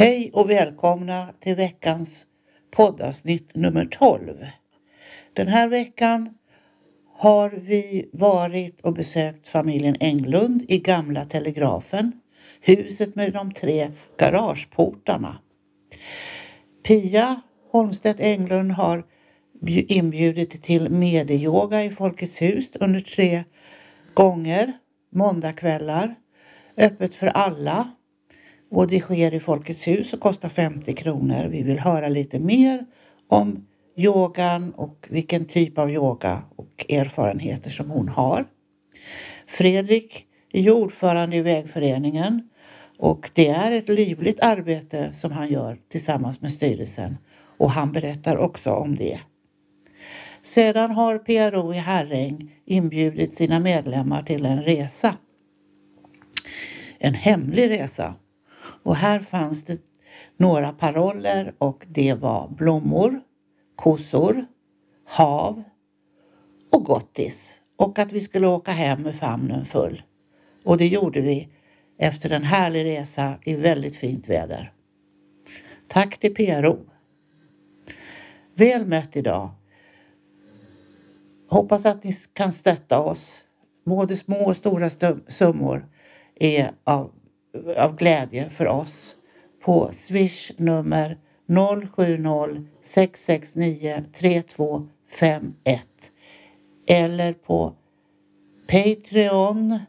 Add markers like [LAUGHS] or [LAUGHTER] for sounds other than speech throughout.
Hej och välkomna till veckans poddavsnitt nummer 12. Den här veckan har vi varit och besökt familjen Englund i Gamla Telegrafen, huset med de tre garageportarna. Pia Holmstedt Englund har inbjudit till medieyoga i Folkets hus under tre gånger, måndagkvällar, öppet för alla. Och det sker i Folkets hus och kostar 50 kronor. Vi vill höra lite mer om yogan och vilken typ av yoga och erfarenheter som hon har. Fredrik är ordförande i vägföreningen och det är ett livligt arbete som han gör tillsammans med styrelsen och han berättar också om det. Sedan har PRO i Herräng inbjudit sina medlemmar till en resa. En hemlig resa. Och här fanns det några paroller och det var blommor, kossor, hav och gottis och att vi skulle åka hem med famnen full. Och det gjorde vi efter en härlig resa i väldigt fint väder. Tack till PRO. Väl mött idag. Hoppas att ni kan stötta oss. Både små och stora summor är av, av glädje för oss på swish nummer 070 669 3251 eller på patreon.com.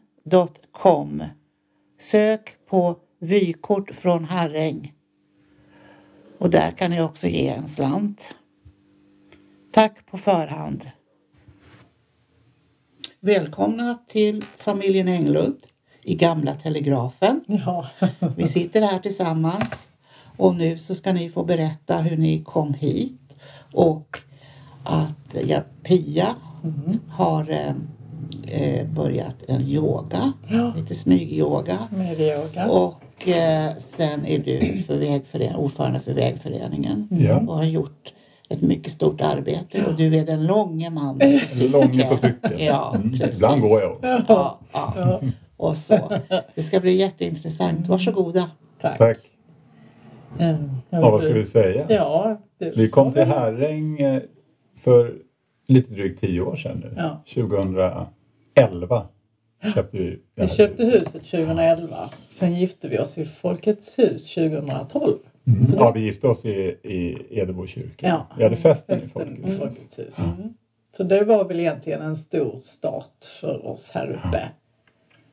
Sök på vykort från Harräng och där kan ni också ge en slant. Tack på förhand. Välkomna till familjen Englund i Gamla Telegrafen. Ja. [LAUGHS] Vi sitter här tillsammans och nu så ska ni få berätta hur ni kom hit och att ja, Pia Mm. har eh, eh, börjat en yoga, Ja. lite snygg yoga. Medieyoga. Och eh, sen är du för vägfören- ordförande för vägföreningen Ja. och har gjort ett mycket stort arbete och du är den långe mannen på cykeln. Långe på cykeln. Ja, Mm. Ibland går jag också. Ja, ja. Och så. Det ska bli jätteintressant. Varsågoda. Tack. Tack. Mm. Ja, vad ska vi säga? Ja. det- Vi kom till Herräng eh, för lite drygt tio år sedan nu. Ja. 2011 köpte vi Vi köpte huset 2011. Sen gifte vi oss i Folkets hus 2012. Mm. Så det- Ja, vi gifte oss i, i Edebo kyrka. Ja. Vi hade festen i Festen i Folkets. Hus. Så det var väl egentligen en stor start för oss här uppe.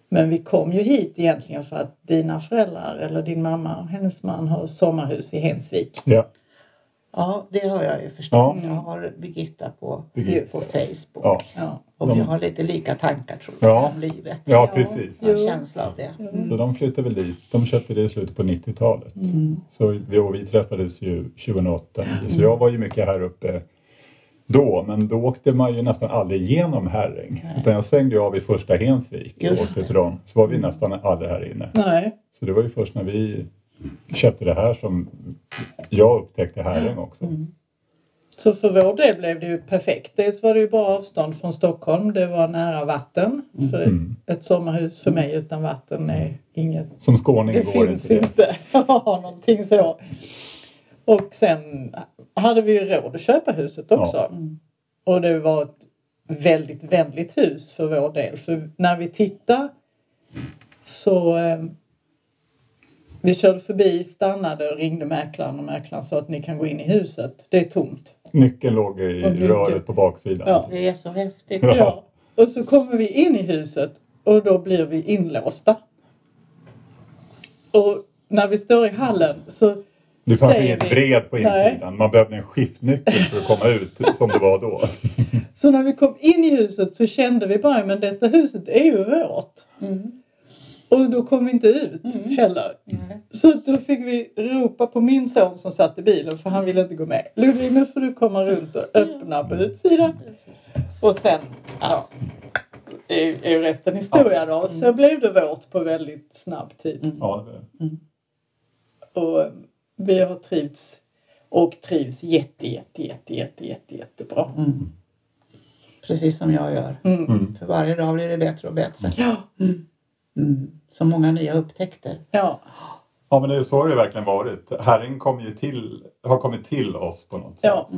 Men vi kom ju hit egentligen för att dina föräldrar eller din mamma och hennes man har sommarhus i Hensvik. Ja, Ja, det har jag ju förstått. Ja. Jag har Birgitta på, Birgitta. på Facebook. Ja. Ja. Och vi De- har lite lika tankar tror jag Ja. om livet. ja Ja. precis. Jag har Jo. känsla av det. Mm. Så de flyttade väl dit. De köpte det i slutet på 90-talet. Så vi, och vi träffades ju 2008. Så jag var ju mycket här uppe då. Men då åkte man ju nästan aldrig igenom Herräng. Utan jag svängde ju av i första Hensvik och Just åkte till dem. Så var vi nästan aldrig här inne. Nej. Så det var ju först när vi köpte det här som jag upptäckte Herräng också. Så för vår del blev det ju perfekt. Dels var det ju bra avstånd från Stockholm. Det var nära vatten. För Mm. ett sommarhus för mig utan vatten är inget... Som skåning Det går finns inte det. inte [LAUGHS] att ha någonting så. Och sen hade vi ju råd att köpa huset också. Ja. Och det var ett väldigt vänligt hus för vår del. För när vi tittade så eh, vi körde förbi, stannade och ringde mäklaren och mäklaren sa att ni kan gå in i huset. Det är tomt. Nyckeln låg i nyckeln. röret på baksidan. Ja. Det är så häftigt. Ja. Ja. Och så kommer vi in i huset och då blir vi inlåsta. Och när vi står i hallen så Det fanns säger inget vi- bred på Nej. insidan. Man behövde en skiftnyckel för att komma ut som det var då. Så när vi kom in i huset så kände vi bara, men detta huset är ju vårt. Mm. Och då kom vi inte ut heller. Nej. Så då fick vi ropa på min son som satt i bilen för han ville inte gå med. Ludvig nu får du komma runt och öppna på utsidan. Och sen, ja, är, ju resten historia då. Så blev det vårt på väldigt snabb tid. Ja, det- Och eh, vi har trivts och trivs jätte, jätte, jätte, jätte, jätte, jättebra. Mm. Precis som jag gör. Mm. Mm. För varje dag blir det bättre och bättre. Ja, Mm. Så många nya upptäckter. ja. Ja men det är så har det verkligen varit. Herren kom ju till, har kommit till oss på något sätt. Ja.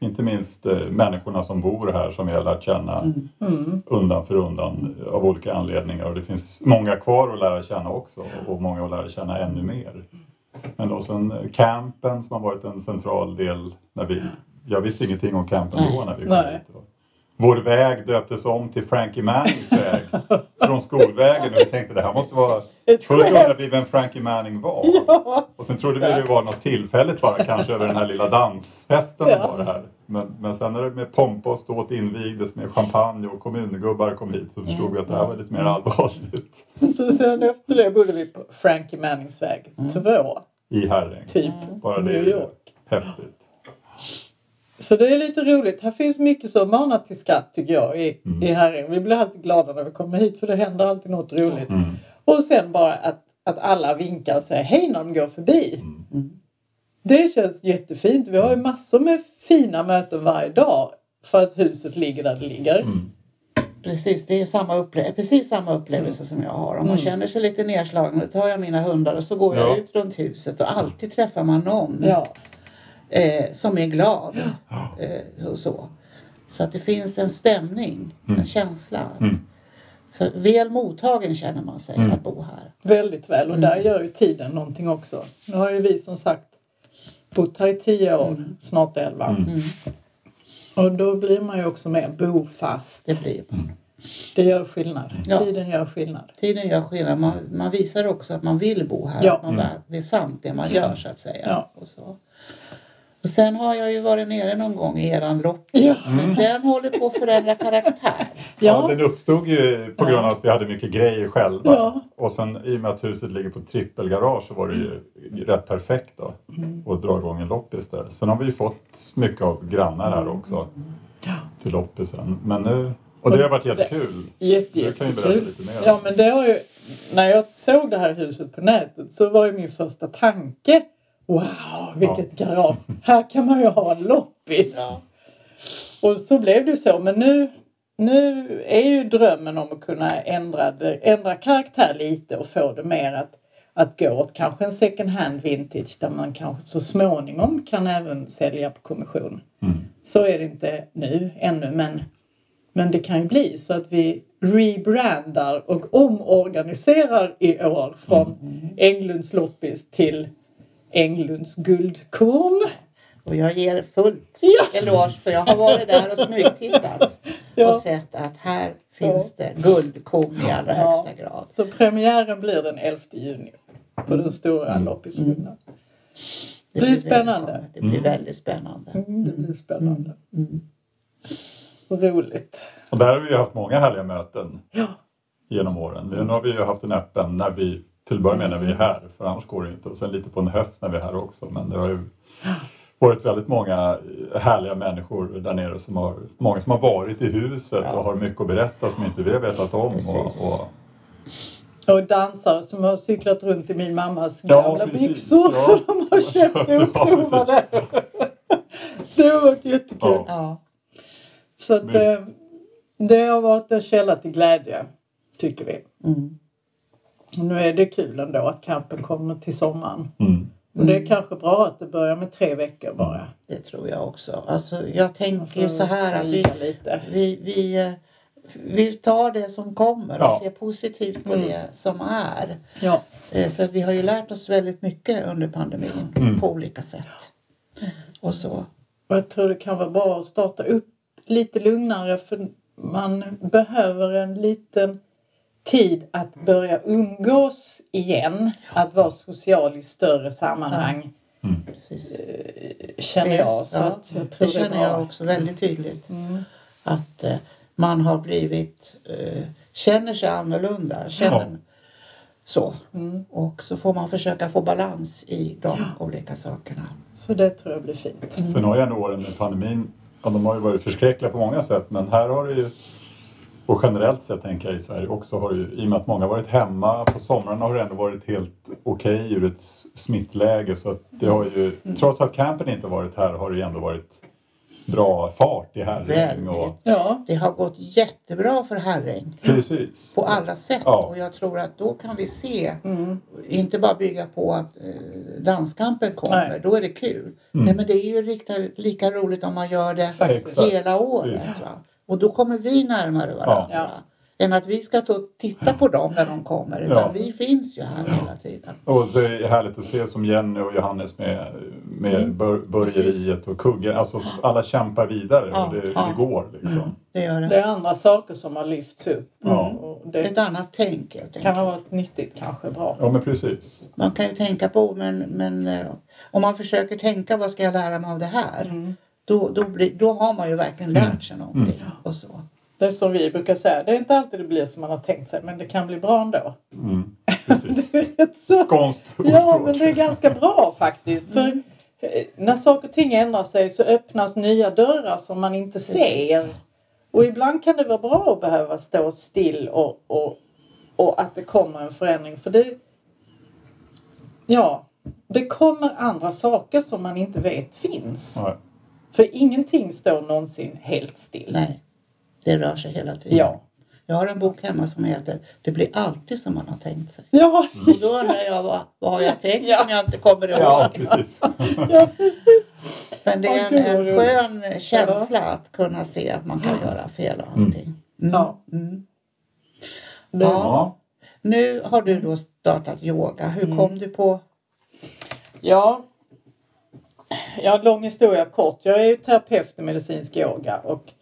Inte minst eh, människorna som bor här som vi har lärt känna Mm. undan för undan av olika anledningar. Och det finns många kvar att lära känna också och många att lära känna ännu mer. Men då sen eh, campen som har varit en central del när vi... Jag visste ingenting om campen då när vi kom Nej. hit. Vår väg döptes om till Frankie Mannings väg [LAUGHS] från skolvägen och vi tänkte det här måste vara... Först undrade vi vem Frankie Manning var. Ja. Och sen trodde vi det var något tillfälligt bara kanske över den här lilla dansfesten Ja. var det här. Men, men sen när det med pompa och ståt invigdes med champagne och kommungubbar kom hit så förstod vi att det här var lite mer allvarligt. [LAUGHS] Så sen efter det bodde vi på Frankie Mannings väg 2, I Herräng. typ. Bara det New York. häftigt. Så det är lite roligt. Här finns mycket som manar till skratt tycker jag i, Mm. i Herräng. Vi blir alltid glada när vi kommer hit för det händer alltid något roligt. Mm. Och sen bara att, att alla vinkar och säger hej när de går förbi. Mm. Det känns jättefint. Vi har ju massor med fina möten varje dag för att huset ligger där det ligger. Mm. Precis, det är samma upple- precis samma upplevelse som jag har. Om man känner sig lite nedslagen, då tar jag mina hundar och så går jag Ja. ut runt huset och alltid träffar man någon Ja. eh, som är glad. Eh, och så. så att det finns en stämning, en känsla. Att, Mm. Så väl mottagen känner man sig att bo här. Väldigt väl och där gör ju tiden någonting också. Nu har ju vi som sagt bott här i tio år, snart elva. Mm. Och då blir man ju också mer bofast. Det blir. Det gör skillnad. Ja. Tiden gör skillnad. Tiden gör skillnad. Man, man visar också att man vill bo här. Ja. Man, väl- Det är sant det man gör så att säga. Ja. Och, så. och sen har jag ju varit nere någon gång i eran lopp. Ja. Men den håller på att förändra karaktär. [LAUGHS] Ja, Ja, den uppstod ju på grund av att vi hade mycket grejer själva. Ja. Och sen i och med att huset ligger på trippelgarage så var det ju rätt perfekt då. Att dra igång en loppis där. Sen har vi ju fått mycket av grannar här också. Till loppisen. Men nu... Och det har varit jättekul. jätte, Du kan ju berätta jättekul. lite mer. Ja, men det har ju... När jag såg det här huset på nätet så var ju min första tanke Wow, vilket garage! Här kan man ju ha en loppis! Ja. Och så blev det ju så. Men nu, nu är ju drömmen om att kunna ändra, ändra karaktär lite och få det mer att, att gå åt kanske en second hand vintage där man kanske så småningom kan även sälja på kommission. Mm. Så är det inte nu ännu men, men det kan ju bli så att vi rebrandar och omorganiserar i år från Englunds loppis till Englunds guldkorn. Och jag ger fullt Ja. eloge för jag har varit där och smygtittat [LAUGHS] Ja. och sett att här finns det guldkorn i allra Ja. högsta grad. Så premiären blir den 11 juni på den stora loppisrundan. Det blir spännande. Det blir väldigt spännande. Mm, det blir spännande. Och roligt. Och där har vi ju haft många härliga möten Ja. genom åren. Nu har vi ju haft en öppen när vi, till att börja med när vi är här, för annars går det inte. Och sen lite på en höft när vi är här också. Men det har ju varit väldigt många härliga människor där nere. Som har, många som har varit i huset Ja. och har mycket att berätta som inte vi har vetat om. Precis. Och, och, Och dansare som har cyklat runt i min mammas Ja, gamla precis. byxor Ja. som de har köpt Ja, upprovade. det har varit jättekul. Ja. Ja, Så att, Visst. eh, det har varit en källa till glädje, tycker vi. mm. Och nu är det kul ändå att campen kommer till sommaren. mm. Och det är kanske bra att det börjar med tre veckor bara. det tror jag också. Alltså, jag tänker ju får så här att vi, vi, vi, eh, vi tar det som kommer Ja. och ser positivt på Mm. det som är. Ja. Eh, För vi har ju lärt oss väldigt mycket under pandemin Mm. på olika sätt. Och så. Och jag tror det kan vara bra att starta upp lite lugnare för man behöver en liten tid att börja umgås igen. Att vara social i större sammanhang Precis. känner Det- jag. Så ja, att jag tror det det känner jag också väldigt tydligt. Mm. Att eh, man har blivit, eh, känner sig annorlunda. Känner Ja. så. Mm. Och så får man försöka få balans i de olika sakerna. Så det tror jag blir fint. Sen har ju ändå åren med pandemin, ja, de har ju varit förskräckliga på många sätt men här har det ju och generellt sett tänker jag i Sverige också har det ju, i och med att många har varit hemma på somrarna har det ändå varit helt okej ur ett smittläge så att det har ju, trots att campen inte varit här har det ju ändå varit bra fart i Herräng. Och. Ja, Det har gått jättebra för Herräng precis. på alla sätt Ja. och jag tror att då kan vi se, mm. inte bara bygga på att eh, danskampen kommer, Nej. då är det kul. Nej men det är ju lika, lika roligt om man gör det Faktiskt. hela året. Och då kommer vi närmare varandra. Ja. Än att vi ska ta och titta på dem när de kommer. Utan Ja. vi finns ju här hela tiden. Och så är det härligt att se som Jenny och Johannes med, med Mm. bur, burgeriet och kuggen. Alltså alla kämpar vidare Ja, och det, ja. det går liksom. Det gör det. det är andra saker som har lyfts upp. Ja. Och det Ett annat tänk helt kan enkelt. ha varit nyttigt, kanske bra. Ja men precis. Man kan ju tänka på, men, men eh, om man försöker tänka vad ska jag lära mig av det här? Mm. Då, då, blir, då har man ju verkligen lärt sig någonting. Och så. Det är som vi brukar säga, det är inte alltid det blir som man har tänkt sig men det kan bli bra ändå. Mm, [LAUGHS] precis. Det är rätt så- Skånskt Ja, men det är ganska bra faktiskt. För eh, när saker och ting ändrar sig så öppnas nya dörrar som man inte ser. Och ibland kan det vara bra att behöva stå still och, och, och att det kommer en förändring. För det, ja, det kommer andra saker som man inte vet finns. Nej. För ingenting står någonsin helt still. Nej, det rör sig hela tiden. Ja. Jag har en bok hemma som heter Det blir alltid som man har tänkt sig. Ja, Och då undrar jag vad, vad har jag tänkt Ja. som jag inte kommer ihåg. Ja, precis. [LAUGHS] ja precis. Men det är en, en skön känsla att kunna se att man kan göra fel och allting. Mm. Ja. Mm. Ja. Nu har du då startat yoga. Hur Mm. kom du på? Ja. Ja, lång historia kort. Jag är ju terapeut i medicinsk yoga och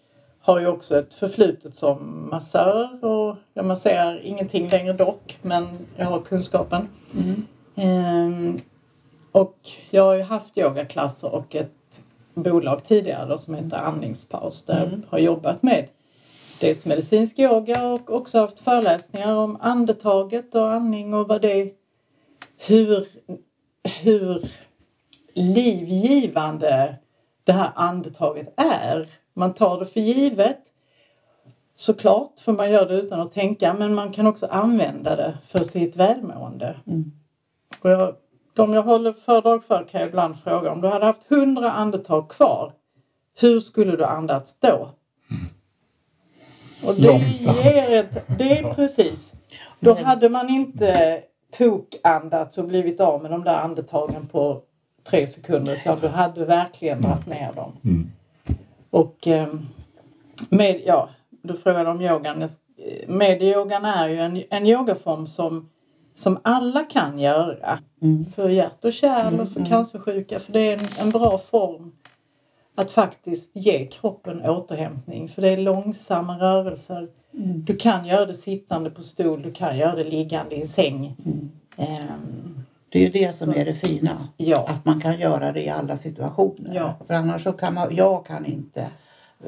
har ju också ett förflutet som massör och jag masserar ingenting längre dock men jag har kunskapen. Ehm, och jag har ju haft yogaklasser och ett bolag tidigare då, som heter Andningspaus där jag har jobbat med dels medicinsk yoga och också haft föreläsningar om andetaget och andning och vad det hur, hur livgivande det här andetaget är. Man tar det för givet såklart, för man gör det utan att tänka, men man kan också använda det för sitt välmående. Mm. Och jag, de jag håller föredrag för kan jag ibland fråga om du hade haft hundra andetag kvar, hur skulle du andats då? Och det Långsamt. ger ett, det är precis. Då hade man inte tokandats och blivit av med de där andetagen på tre sekunder utan du hade verkligen dragit ner dem. Mm. Och ehm, med, ja, du frågade om yogan. Medyogan är ju en, en yogaform som, som alla kan göra. Mm. För hjärt och kärl och för cancersjuka. För det är en, en bra form att faktiskt ge kroppen återhämtning. För det är långsamma rörelser. Du kan göra det sittande på stol, du kan göra det liggande i säng. Ehm, Det är ju det som är det fina. ja. Att man kan göra det i alla situationer. Ja. För annars så kan man, jag kan inte.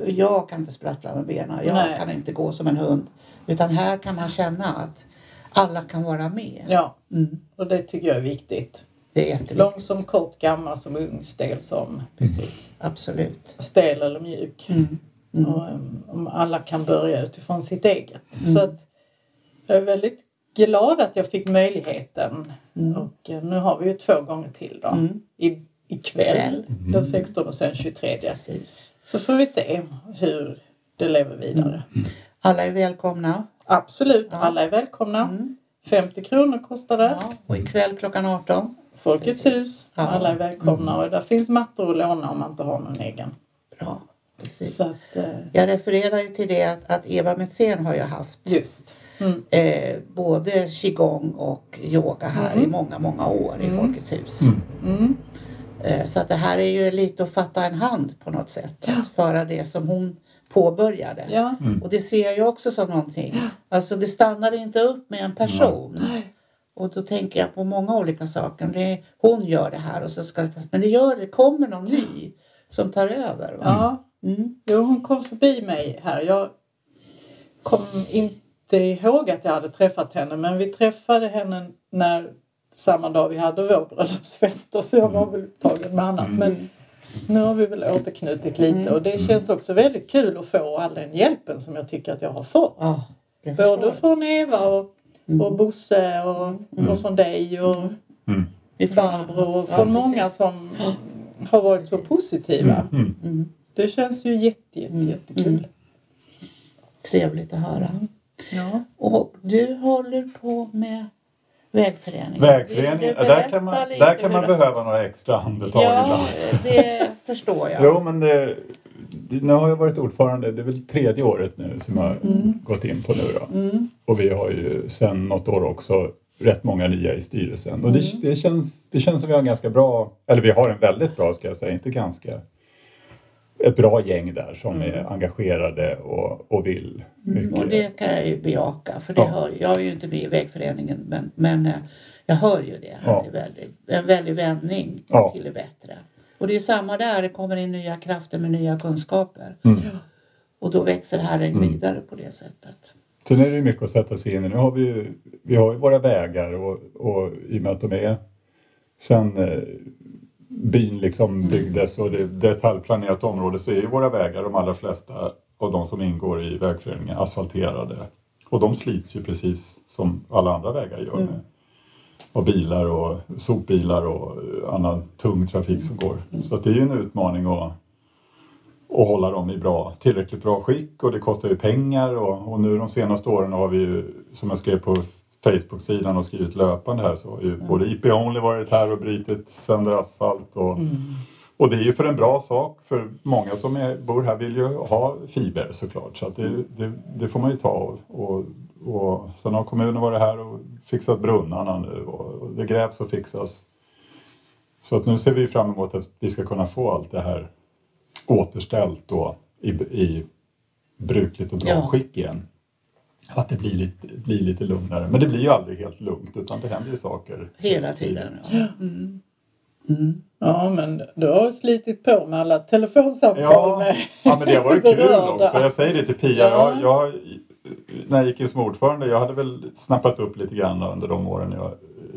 Jag kan inte sprattla med benen. Jag Nej. kan inte gå som en hund. Utan här kan man känna att alla kan vara med. ja, Mm. och det tycker jag är viktigt. Det är jätteviktigt. Lång som kort, gammal som ung, stel som Precis, absolut. stel eller mjuk. Mm. Mm. Och, um, om alla kan börja utifrån sitt eget. Så att jag är väldigt glad att jag fick möjligheten. Och eh, nu har vi ju två gånger till då. Mm. I, ikväll, Kväll. den 16 och sen 23. Precis. Så får vi se hur det lever vidare. Alla är välkomna. Absolut, Ja. alla är välkomna. Mm. 50 kronor kostar det. Ja. Och ikväll klockan 18. Folkets Precis. hus, Ja. alla är välkomna. Och där finns mattor att låna om man inte har någon egen. Bra. Precis. Så att, eh, Jag refererar ju till det att, att Eva Metzén har ju haft just. Mm. eh, både qigong och yoga här Mm. i många, många år i Mm. Folkets hus. Mm. Eh, så att det här är ju lite att fatta en hand på något sätt. Att föra det som hon påbörjade. Ja. Och det ser jag också som någonting. Alltså det stannar inte upp med en person. Och då tänker jag på många olika saker. Det är, hon gör det här och så ska det tas. Men det gör det kommer någon ny som tar över. Va? Ja, Mm. jo, hon kom förbi mig här. Jag kom inte ihåg att jag hade träffat henne men vi träffade henne när samma dag vi hade vår bröllopsfest och så jag var väl upptagen med annat. Men nu har vi väl återknutit lite och det känns också väldigt kul att få all den hjälpen som jag tycker att jag har fått. Ja, jag Både från Eva och, och Bosse och, och från dig och Mm. Ifrån- Barbro och från många som har varit så positiva. Mm. Mm. det känns ju jätte, jätte, Mm. jättekul. Mm. Trevligt att höra. Ja. Och du håller på med vägföreningen. Vägföreningen, där kan man, där kan man behöva några extra andetag Ja, ibland. det förstår jag. Jo, men det, nu har jag varit ordförande, det är väl tredje året nu som jag har Mm. gått in på nu då. Och vi har ju sedan något år också rätt många nya i styrelsen. Och det, Mm. det, känns, det känns som vi har en ganska bra, eller vi har en väldigt bra ska jag säga, inte ganska, ett bra gäng där som är engagerade och, och vill mycket. Mm, Och det kan jag ju bejaka. För det Ja. hör, jag är ju inte med i vägföreningen men, men eh, jag hör ju det. Ja. Att det är väldigt, en väldig vändning Ja. till det bättre. Och det är samma där, det kommer in nya krafter med nya kunskaper. Mm. Och då växer Herräng Mm. vidare på det sättet. Sen är det ju mycket att sätta sig in i. Nu har vi ju, vi har ju våra vägar och, och i och med att de är sen eh, byn liksom byggdes och det är detaljplanerat område så är ju våra vägar, de allra flesta av de som ingår i vägföreningen, asfalterade. Och de slits ju precis som alla andra vägar gör med av bilar och sopbilar och annan tung trafik som går. Så att det är ju en utmaning att och hålla dem i bra, tillräckligt bra skick och det kostar ju pengar och, och nu de senaste åren har vi ju, som jag skrev på Facebook-sidan och skrivit löpande här så har ju både IP Only varit här och brutit sönder asfalt och, och det är ju för en bra sak för många som är, bor här vill ju ha fiber såklart så det, det, det får man ju ta och, och, och sen har kommunen varit här och fixat brunnarna nu och, och det grävs och fixas. Så att nu ser vi fram emot att vi ska kunna få allt det här återställt då i, i brukligt och bra Ja. skick igen. Att det blir lite, blir lite lugnare. Men det blir ju aldrig helt lugnt utan det händer ju saker. Hela tiden. Ja. Mm. Mm. ja, men du har slitit på med alla telefonsamtal Ja, med ja men det har varit [LAUGHS] kul också. Jag säger det till Pia. Ja. Jag, jag, när jag gick in som ordförande, jag hade väl snappat upp lite grann under de åren jag,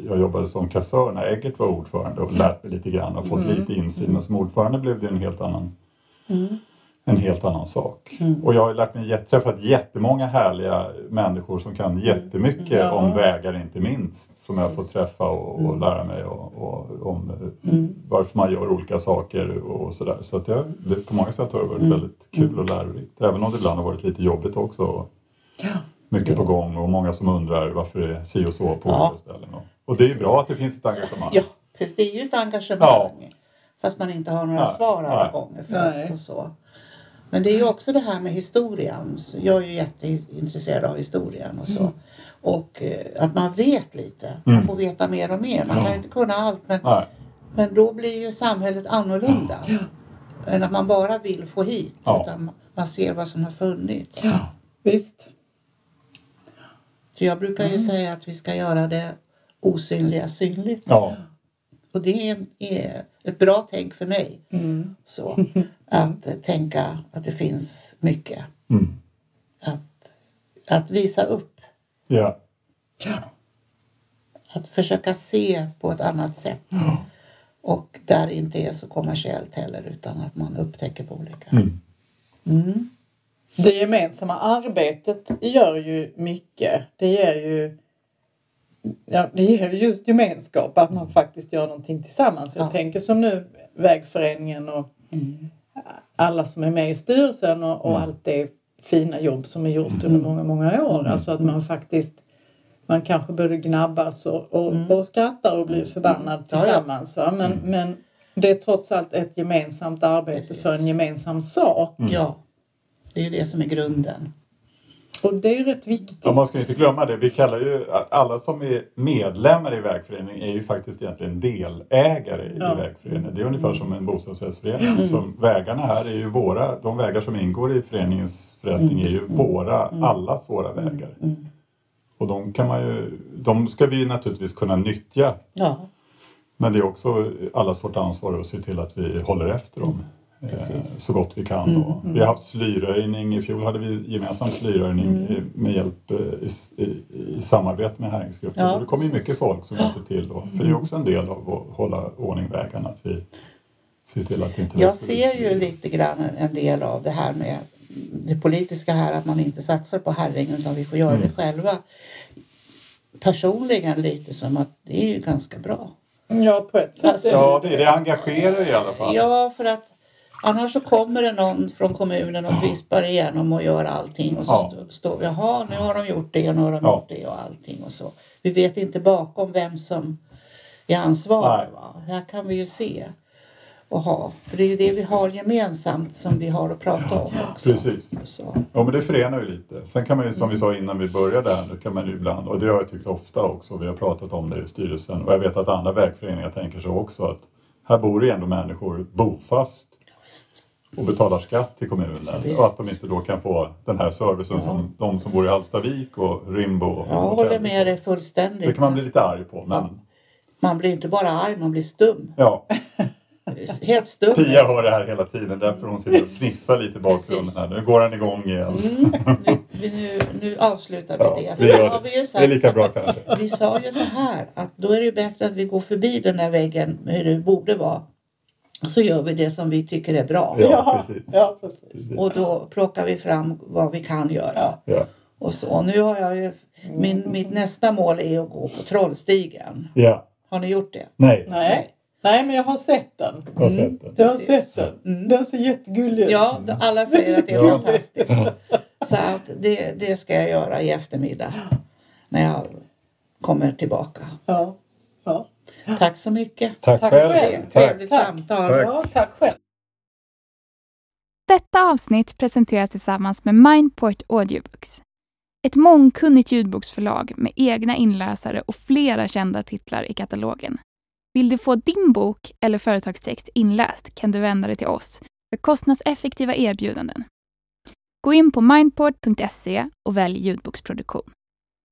jag jobbade som kassör när Eggert var ordförande och lärt mig lite grann och fått Mm. lite insyn. Men som ordförande blev det en helt annan Mm. En helt annan sak. Mm. Och jag har lärt mig, träffat jättemånga härliga människor som kan jättemycket Ja. om vägar inte minst. Som jag får träffa och, och Mm. lära mig och, och, om eh, Mm. varför man gör olika saker och sådär. Så att jag, det, på många sätt har det varit Mm. väldigt kul och lärorikt. Även om det ibland har varit lite jobbigt också. Ja. mycket på Ja. gång och många som undrar varför det är si och så på Ja. olika ställen. Och, och det är ju bra att det finns ett engagemang. Ja, precis. det är ju ett engagemang. Fast man inte har några Nej, svar alla nej. gånger. För och så. Men det är ju också det här med historien. Så Jag är ju jätteintresserad av historien och så. Och eh, att man vet lite. Man Mm. får veta mer och mer. Man Ja. kan inte kunna allt men, Nej. men då blir ju samhället annorlunda. Än att man bara vill få hit. Ja. Utan man ser vad som har funnits. Ja, visst. Så jag brukar Mm. ju säga att vi ska göra det osynliga synligt. Ja. Och det är, ett bra tänk för mig. Mm. Så, [LAUGHS] att tänka att det finns mycket. Mm. Att, att visa upp. Ja. Ja. Att försöka se på ett annat sätt. Och där inte är så kommersiellt heller utan att man upptäcker på olika. Mm. Mm. Det gemensamma arbetet gör ju mycket. Det ger ju ja, det ju just gemenskap, att man faktiskt gör någonting tillsammans. Jag Ja. tänker som nu vägföreningen och Mm. alla som är med i styrelsen och, och Mm. allt det fina jobb som är gjort under många, många år. Alltså att man faktiskt man kanske både gnabbas och, och, Mm. och skrattar och blir förbannad tillsammans. Va? Men, Mm. men det är trots allt ett gemensamt arbete Precis. för en gemensam sak. Ja, det är ju det som är grunden. Och det är rätt viktigt. Ja, man ska inte glömma det. Vi kallar ju alla som är medlemmar i vägföreningen är ju faktiskt egentligen delägare i Ja. vägföreningen. Det är ungefär som en bostadsrättsförening. Som vägarna här är ju våra, de vägar som ingår i föreningens förrättning är ju våra, allas våra vägar. Mm. Och de kan man ju, de ska vi ju naturligtvis kunna nyttja. Ja, Men det är också allas vårt ansvar att se till att vi håller efter dem. Eh, Precis. Så gott vi kan. Mm, Och vi har haft slyröjning. I fjol hade vi gemensamt slyröjning Mm. med hjälp eh, i, i, i samarbete med Häringsgruppen. Ja, och det kommer ju mycket folk som hjälper till. Då. För det är också en del av att hålla ordning vägarna. Att vi ser till att inte jag ser ju lite grann en del av det här med det politiska här att man inte satsar på Herräng utan vi får göra Mm. det själva. Personligen lite som att det är ju ganska bra. Ja, på ett sätt. Alltså, Ja, det, det engagerar i alla fall. Ja, för att Annars så kommer det någon från kommunen och vispar igenom och gör allting och så Ja. står står jaha nu har de gjort det och nu har de Ja. gjort det och allting och så. Vi vet inte bakom vem som är ansvarig. Va? Här kan vi ju se och ha. För det är ju det vi har gemensamt som vi har att prata om också. Precis. Så. Ja men det förenar ju lite. Sen kan man ju som vi sa innan vi började här, nu kan man ju ibland, och det har jag tyckt ofta också, vi har pratat om det i styrelsen och jag vet att andra vägföreningar tänker så också att här bor ju ändå människor bofast. Och betalar skatt till kommunen Visst. och att de inte då kan få den här servicen som de som bor i Hallstavik och Rimbo. och Jag håller med dig fullständigt. Det kan man bli lite arg på men Man blir inte bara arg, man blir stum. ja, [LAUGHS] Helt stum. Pia hör det här hela tiden därför hon sitter och fnissar lite i bakgrunden här. Nu går han igång igen. Mm, vi, vi, nu, nu avslutar vi Ja, det. vi För då gör vi ju Det är sagt lika bra kanske. Vi sa ju så här att då är det bättre att vi går förbi den där väggen hur det borde vara. Och så gör vi det som vi tycker är bra. Ja, precis. Ja, precis. Precis. Och då plockar vi fram vad vi kan göra. Ja. Och så. Nu har jag ju, min, mitt nästa mål är att gå på Trollstigen. ja. Har ni gjort det? Nej, Nej. Nej, men jag har sett den. jag har sett den. Jag har Precis. sett den. Mm. Den ser jättegullig ut. Ja, alla säger att det är fantastiskt. [LAUGHS] Så att det, det ska jag göra i eftermiddag. När jag kommer tillbaka. Ja. ja. Tack så mycket. Tack, Tack själv. själv. Tack. Trevligt Tack. samtal. Tack. ja tack själv. Detta avsnitt presenteras tillsammans med Mindport Audiobooks. Ett mångkunnigt ljudboksförlag med egna inläsare och flera kända titlar i katalogen. Vill du få din bok eller företagstext inläst kan du vända dig till oss för kostnadseffektiva erbjudanden. Gå in på mindport.se och välj ljudboksproduktion.